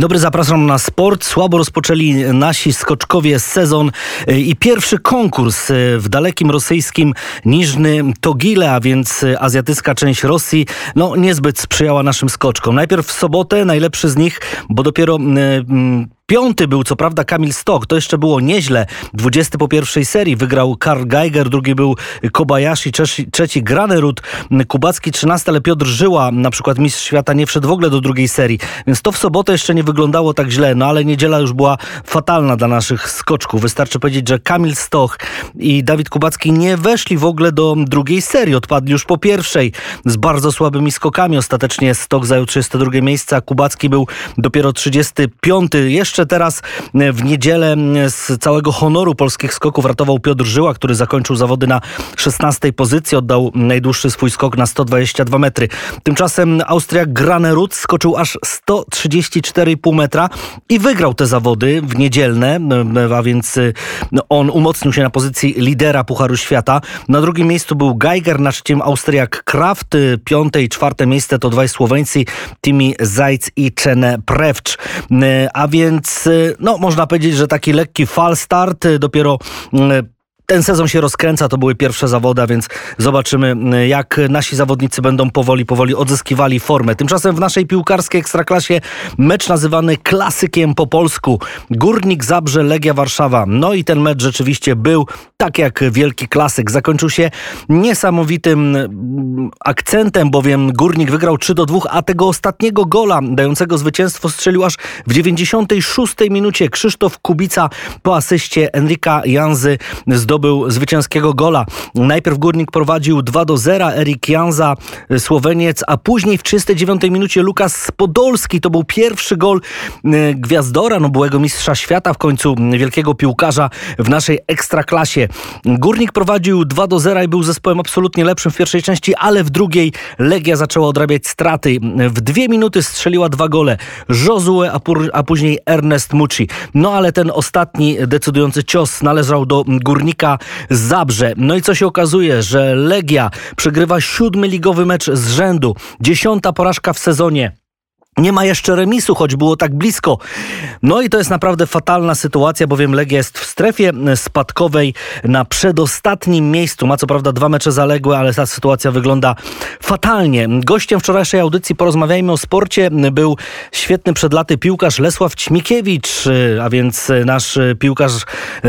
Dobry, zapraszam na sport. Słabo rozpoczęli nasi skoczkowie sezon y, i pierwszy konkurs y, w dalekim rosyjskim Niżny Togile, a więc y, azjatycka część Rosji, no niezbyt sprzyjała naszym skoczkom. Najpierw w sobotę najlepszy z nich, bo dopiero mm, Piąty był co prawda Kamil Stok, to jeszcze było nieźle. Dwudziesty po pierwszej serii wygrał Karl Geiger, drugi był Kobayashi, trzeci, trzeci Granerud, Kubacki trzynasty, ale Piotr Żyła, na przykład mistrz świata, nie wszedł w ogóle do drugiej serii. Więc to w sobotę jeszcze nie wyglądało tak źle, no ale niedziela już była fatalna dla naszych skoczków. Wystarczy powiedzieć, że Kamil Stoch i Dawid Kubacki nie weszli w ogóle do drugiej serii. Odpadli już po pierwszej z bardzo słabymi skokami. Ostatecznie Stoch zajął 32 miejsce, a Kubacki był dopiero 35. Jeszcze jeszcze teraz e, w niedzielę z całego honoru polskich skoków ratował Piotr Żyła, który zakończył zawody na 16 pozycji. Oddał najdłuższy swój skok na 122 metry. Tymczasem Austriak Granerud skoczył aż 134,5 metra i wygrał te zawody w niedzielne, a więc no, on umocnił się na pozycji lidera Pucharu Świata. Na drugim miejscu był Geiger, na trzecim Austriak Kraft, piąte i czwarte miejsce to dwaj Słoweńcy, Timi Zajc i Czene Prewcz. A więc więc y, no, można powiedzieć, że taki lekki fal start, y, dopiero y, ten sezon się rozkręca, to były pierwsze zawody, więc zobaczymy, jak nasi zawodnicy będą powoli, powoli odzyskiwali formę. Tymczasem w naszej piłkarskiej ekstraklasie mecz nazywany klasykiem po polsku. Górnik Zabrze, Legia Warszawa. No i ten mecz rzeczywiście był tak jak wielki klasyk. Zakończył się niesamowitym mm, akcentem, bowiem Górnik wygrał 3 do 2, a tego ostatniego gola dającego zwycięstwo strzelił aż w 96 minucie Krzysztof Kubica po asyście Enrika Janzy zdobył zdobył zwycięskiego gola. Najpierw Górnik prowadził 2 do 0, Erik Janza, Słoweniec, a później w 39 minucie Lukas Podolski. To był pierwszy gol e, gwiazdora, no byłego mistrza świata w końcu, wielkiego piłkarza w naszej ekstraklasie. Górnik prowadził 2 do 0 i był zespołem absolutnie lepszym w pierwszej części, ale w drugiej Legia zaczęła odrabiać straty. W dwie minuty strzeliła dwa gole. Josue, a, a później Ernest Mucci. No ale ten ostatni decydujący cios należał do Górnika Zabrze. No i co się okazuje, że Legia przegrywa siódmy ligowy mecz z rzędu. Dziesiąta porażka w sezonie. Nie ma jeszcze remisu, choć było tak blisko. No i to jest naprawdę fatalna sytuacja, bowiem Legia jest w strefie spadkowej na przedostatnim miejscu. Ma co prawda dwa mecze zaległe, ale ta sytuacja wygląda fatalnie. Gościem wczorajszej audycji Porozmawiajmy o sporcie był świetny przed laty piłkarz Lesław Ćmikiewicz, a więc nasz piłkarz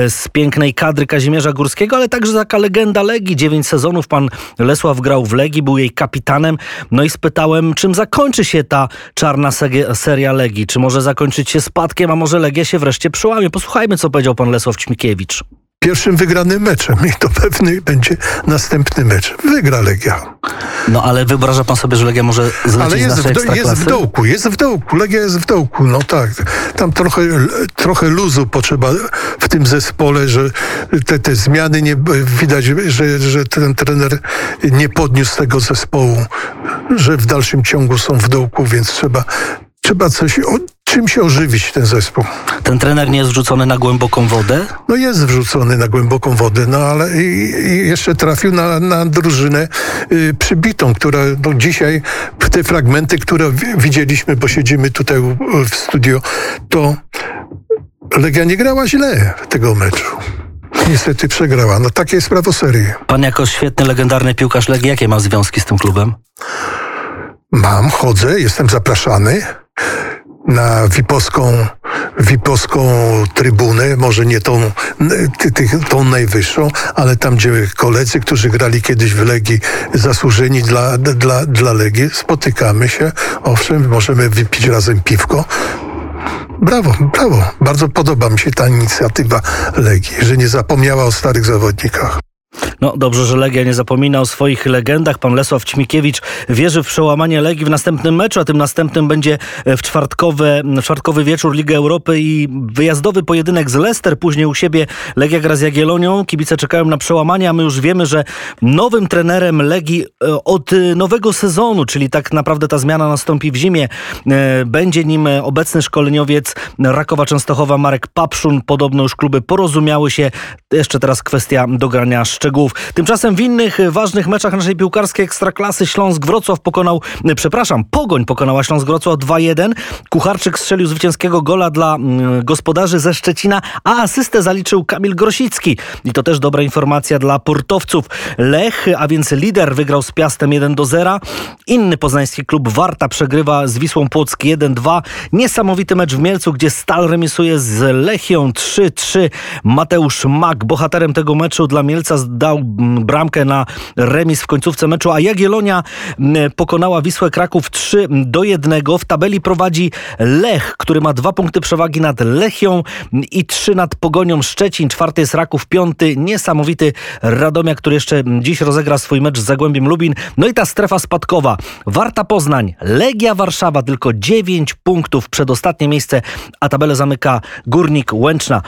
z pięknej kadry Kazimierza Górskiego, ale także taka legenda Legii. Dziewięć sezonów pan Lesław grał w Legii, był jej kapitanem. No i spytałem, czym zakończy się ta czarna czarna seria Legii. Czy może zakończyć się spadkiem, a może Legia się wreszcie przełamie? Posłuchajmy, co powiedział pan Lesław Ćmikiewicz pierwszym wygranym meczem i to pewny będzie następny mecz. Wygra Legia. No ale wyobraża pan sobie, że Legia może zlecieć ale jest, w, do, jest w dołku, jest w dołku, Legia jest w dołku, no tak. Tam trochę, trochę luzu potrzeba w tym zespole, że te, te zmiany nie, widać, że, że ten trener nie podniósł tego zespołu, że w dalszym ciągu są w dołku, więc trzeba trzeba coś czym się ożywić ten zespół. Ten trener nie jest wrzucony na głęboką wodę? No jest wrzucony na głęboką wodę, no ale i, i jeszcze trafił na, na drużynę y, przybitą, która no, dzisiaj te fragmenty, które widzieliśmy, bo siedzimy tutaj w studio, to Legia nie grała źle tego meczu. Niestety przegrała. No takie jest prawo serii. Pan jako świetny, legendarny piłkarz Legii, jakie ma związki z tym klubem? Mam, chodzę, jestem zapraszany na Wiposką, Wiposką trybunę, może nie tą, ty, ty, tą najwyższą, ale tam, gdzie koledzy, którzy grali kiedyś w Legii, zasłużeni dla, dla, dla Legii, spotykamy się, owszem, możemy wypić razem piwko, Brawo, brawo. Bardzo podoba mi się ta inicjatywa Legii, że nie zapomniała o starych zawodnikach. No dobrze, że Legia nie zapomina o swoich legendach. Pan Lesław Ćmikiewicz wierzy w przełamanie Legii w następnym meczu, a tym następnym będzie e, w, czwartkowe, w czwartkowy wieczór Ligi Europy i wyjazdowy pojedynek z Leicester. Później u siebie Legia gra z Jagiellonią. Kibice czekają na przełamanie, a my już wiemy, że nowym trenerem Legii e, od nowego sezonu, czyli tak naprawdę ta zmiana nastąpi w zimie, e, będzie nim obecny szkoleniowiec Rakowa Częstochowa Marek Papszun. Podobno już kluby porozumiały się. Jeszcze teraz kwestia dogrania szczegółów. Tymczasem w innych ważnych meczach naszej piłkarskiej ekstraklasy Śląsk Wrocław pokonał, przepraszam, Pogoń pokonała Śląsk Wrocław 2-1. Kucharczyk strzelił zwycięskiego gola dla gospodarzy ze Szczecina, a asystę zaliczył Kamil Grosicki. I to też dobra informacja dla portowców. Lech, a więc lider, wygrał z Piastem 1 0. Inny poznański klub Warta przegrywa z Wisłą Płock 1-2. Niesamowity mecz w Mielcu, gdzie Stal remisuje z Lechią 3-3. Mateusz Mak, bohaterem tego meczu dla Mielca dał bramkę na remis w końcówce meczu, a Jagiellonia pokonała Wisłę Kraków 3 do 1. W tabeli prowadzi Lech, który ma dwa punkty przewagi nad Lechią i trzy nad Pogonią Szczecin. Czwarty jest Raków, piąty niesamowity Radomia, który jeszcze dziś rozegra swój mecz z Zagłębiem Lubin. No i ta strefa spadkowa. Warta Poznań, Legia Warszawa tylko 9 punktów przed ostatnie miejsce, a tabelę zamyka Górnik Łęczna.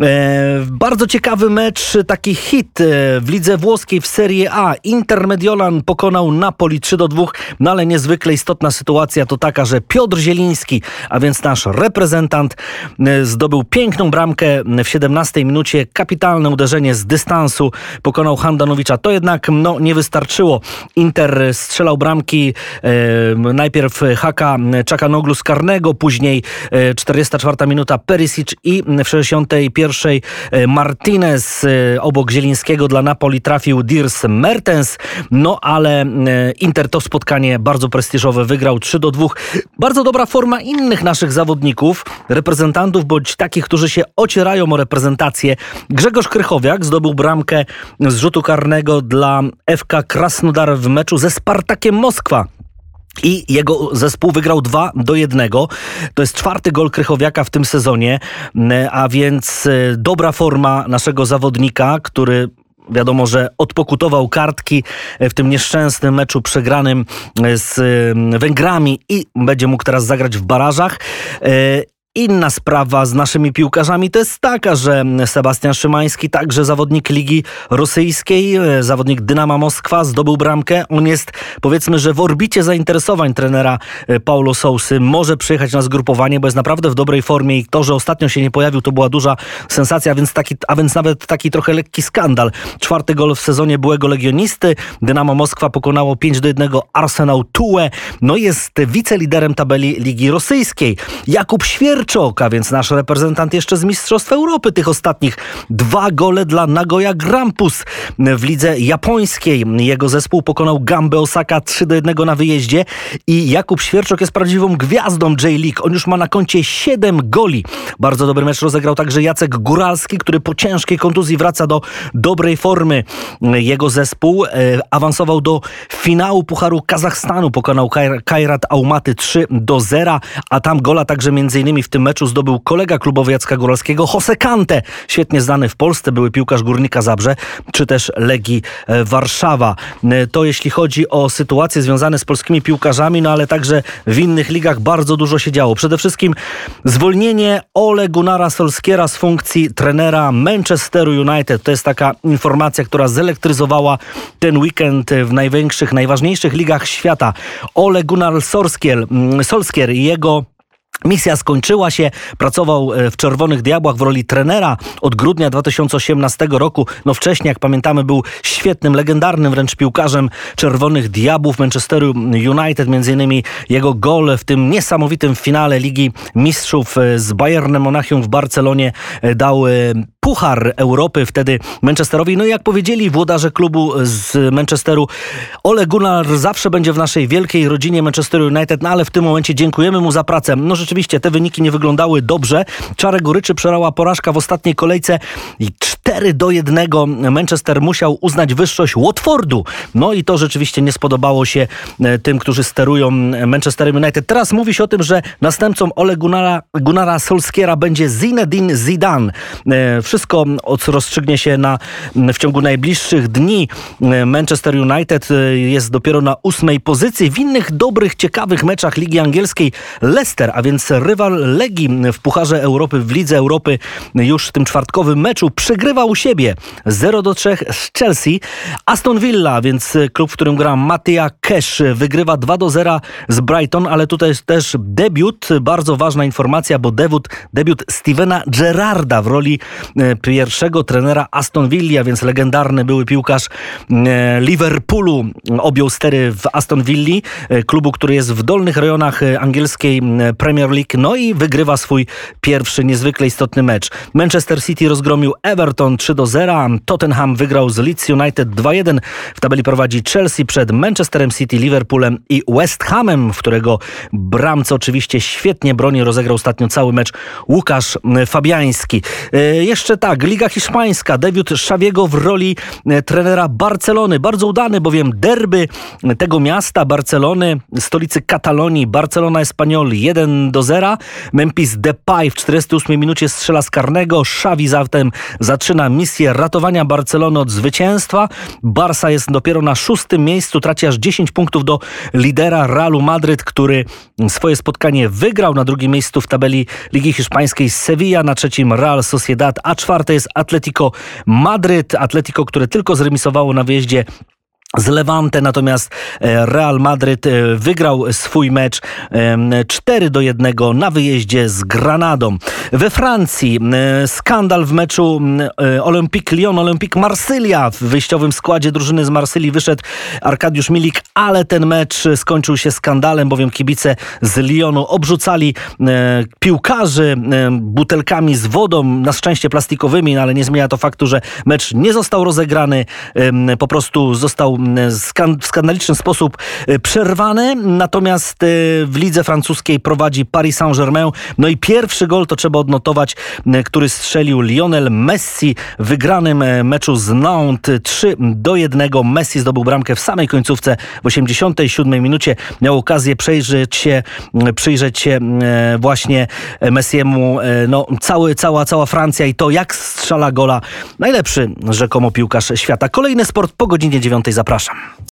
E, bardzo ciekawy mecz, taki hit e, w lidze włoskiej w Serie A. Inter Mediolan pokonał Napoli 3 do 2, no ale niezwykle istotna sytuacja to taka, że Piotr Zieliński, a więc nasz reprezentant, e, zdobył piękną bramkę w 17 minucie. Kapitalne uderzenie z dystansu pokonał Handanowicza. To jednak no, nie wystarczyło. Inter strzelał bramki e, najpierw Haka Czakanoglu z karnego, później e, 44 minuta Perisic i w 61 e, Martinez e, obok Zielińskiego dla Napoli trafił Dirs Mertens. No ale e, Inter to spotkanie bardzo prestiżowe wygrał 3 do 2. Bardzo dobra forma innych naszych zawodników, reprezentantów bądź takich, którzy się ocierają o reprezentację. Grzegorz Krychowiak zdobył bramkę z rzutu karnego dla FK Krasnodar w meczu ze Spartakiem Moskwa. I jego zespół wygrał 2 do 1. To jest czwarty gol Krychowiaka w tym sezonie, a więc dobra forma naszego zawodnika, który Wiadomo, że odpokutował kartki w tym nieszczęsnym meczu przegranym z Węgrami i będzie mógł teraz zagrać w barażach. Inna sprawa z naszymi piłkarzami to jest taka, że Sebastian Szymański, także zawodnik Ligi Rosyjskiej, e, zawodnik Dynama Moskwa, zdobył bramkę. On jest, powiedzmy, że w orbicie zainteresowań trenera e, Paulo Sousy. Może przyjechać na zgrupowanie, bo jest naprawdę w dobrej formie i to, że ostatnio się nie pojawił, to była duża sensacja, a więc, taki, a więc nawet taki trochę lekki skandal. Czwarty gol w sezonie byłego legionisty. Dynamo Moskwa pokonało 5 do 1 Arsenał Tue. No jest wiceliderem tabeli Ligi Rosyjskiej. Jakub Świercz a więc nasz reprezentant jeszcze z Mistrzostw Europy. Tych ostatnich dwa gole dla Nagoya Grampus w lidze japońskiej. Jego zespół pokonał Gambę Osaka 3 do 1 na wyjeździe i Jakub Świerczok jest prawdziwą gwiazdą J-League. On już ma na koncie 7 goli. Bardzo dobry mecz rozegrał także Jacek Góralski, który po ciężkiej kontuzji wraca do dobrej formy. Jego zespół e, awansował do finału Pucharu Kazachstanu. Pokonał Kairat Aumaty 3 do 0, a tam gola także między innymi w tym meczu zdobył kolega klubowy Jacka Góralskiego, Jose Kante, świetnie znany w Polsce, były piłkarz Górnika Zabrze, czy też Legii e, Warszawa. E, to jeśli chodzi o sytuacje związane z polskimi piłkarzami, no ale także w innych ligach bardzo dużo się działo. Przede wszystkim zwolnienie Ole Gunnara Solskiera z funkcji trenera Manchesteru United. To jest taka informacja, która zelektryzowała ten weekend w największych, najważniejszych ligach świata. Ole Gunnar Solskier, mm, Solskier i jego Misja skończyła się, pracował e, w Czerwonych Diabłach w roli trenera od grudnia 2018 roku. No wcześniej, jak pamiętamy, był świetnym, legendarnym wręcz piłkarzem Czerwonych Diabłów Manchesteru United. Między innymi jego gol w tym niesamowitym finale Ligi Mistrzów e, z Bayernem Monachium w Barcelonie e, dał Puchar Europy wtedy Manchesterowi. No i jak powiedzieli włodarze klubu z Manchesteru, Ole Gunnar zawsze będzie w naszej wielkiej rodzinie Manchester United, no ale w tym momencie dziękujemy mu za pracę. No rzeczywiście te wyniki nie wyglądały dobrze. Czarę Goryczy przerała porażka w ostatniej kolejce i 4 do 1 Manchester musiał uznać wyższość Watfordu. No i to rzeczywiście nie spodobało się e, tym, którzy sterują Manchesterem United. Teraz mówi się o tym, że następcą Ole Gunnara, Gunnara Solskiera będzie Zinedine Zidane. E, wszystko rozstrzygnie się na, w ciągu najbliższych dni. Manchester United jest dopiero na ósmej pozycji. W innych dobrych, ciekawych meczach Ligi Angielskiej Leicester, a więc więc rywal Legii w Pucharze Europy, w Lidze Europy już w tym czwartkowym meczu przegrywa u siebie 0 do 3 z Chelsea. Aston Villa, więc klub, w którym gra Mattia Cash, wygrywa 2 do 0 z Brighton, ale tutaj jest też debiut, bardzo ważna informacja, bo debiut, debiut Stevena Gerrarda w roli e, pierwszego trenera Aston Villa, więc legendarny były piłkarz e, Liverpoolu objął stery w Aston Villa, e, klubu, który jest w dolnych rejonach angielskiej Premier League, no i wygrywa swój pierwszy niezwykle istotny mecz. Manchester City rozgromił Everton 3 do 0, Tottenham wygrał z Leeds United 2-1. W tabeli prowadzi Chelsea przed Manchesterem City, Liverpoolem i West Hamem, w którego bramce oczywiście świetnie broni, rozegrał ostatnio cały mecz Łukasz Fabiański. E, jeszcze tak, Liga Hiszpańska, debiut Szawiego w roli e, trenera Barcelony. Bardzo udany, bowiem derby tego miasta, Barcelony, stolicy Katalonii, Barcelona Espanyol 1 do 0. Memphis Depay w 48 minucie strzela z karnego. Xavi zatem zaczyna misję ratowania Barcelony od zwycięstwa. Barca jest dopiero na szóstym miejscu, traci aż 10 punktów do lidera Realu Madryt, który swoje spotkanie wygrał. Na drugim miejscu w tabeli Ligi Hiszpańskiej Sevilla, na trzecim Real Sociedad, a czwarte jest Atletico Madryt. Atletico, które tylko zremisowało na wyjeździe z Levante, natomiast e, Real Madryt e, wygrał swój mecz 4 do 1 na wyjeździe z Granadą. We Francji e, skandal w meczu Olympique Lyon, Olympique Marsylia. W wyjściowym składzie drużyny z Marsylii wyszedł Arkadiusz Milik, ale ten mecz skończył się skandalem, bowiem kibice z Lyonu obrzucali piłkarzy butelkami z wodą, na szczęście plastikowymi, no ale nie zmienia to faktu, że mecz nie został rozegrany, po prostu został w skandaliczny sposób e, przerwane. Natomiast e, w lidze francuskiej prowadzi Paris Saint-Germain. No i pierwszy gol to trzeba odnotować, który strzelił Lionel Messi w wygranym e, meczu z Nantes 3 do 1. Messi zdobył bramkę w samej końcówce w 87 minucie. Miał okazję przejrzeć się, przyjrzeć się właśnie Messiemu, no cały, cała, cała Francja i to jak strzela gola najlepszy rzekomo piłkarz świata. Kolejny sport po godzinie 9 zapraszam.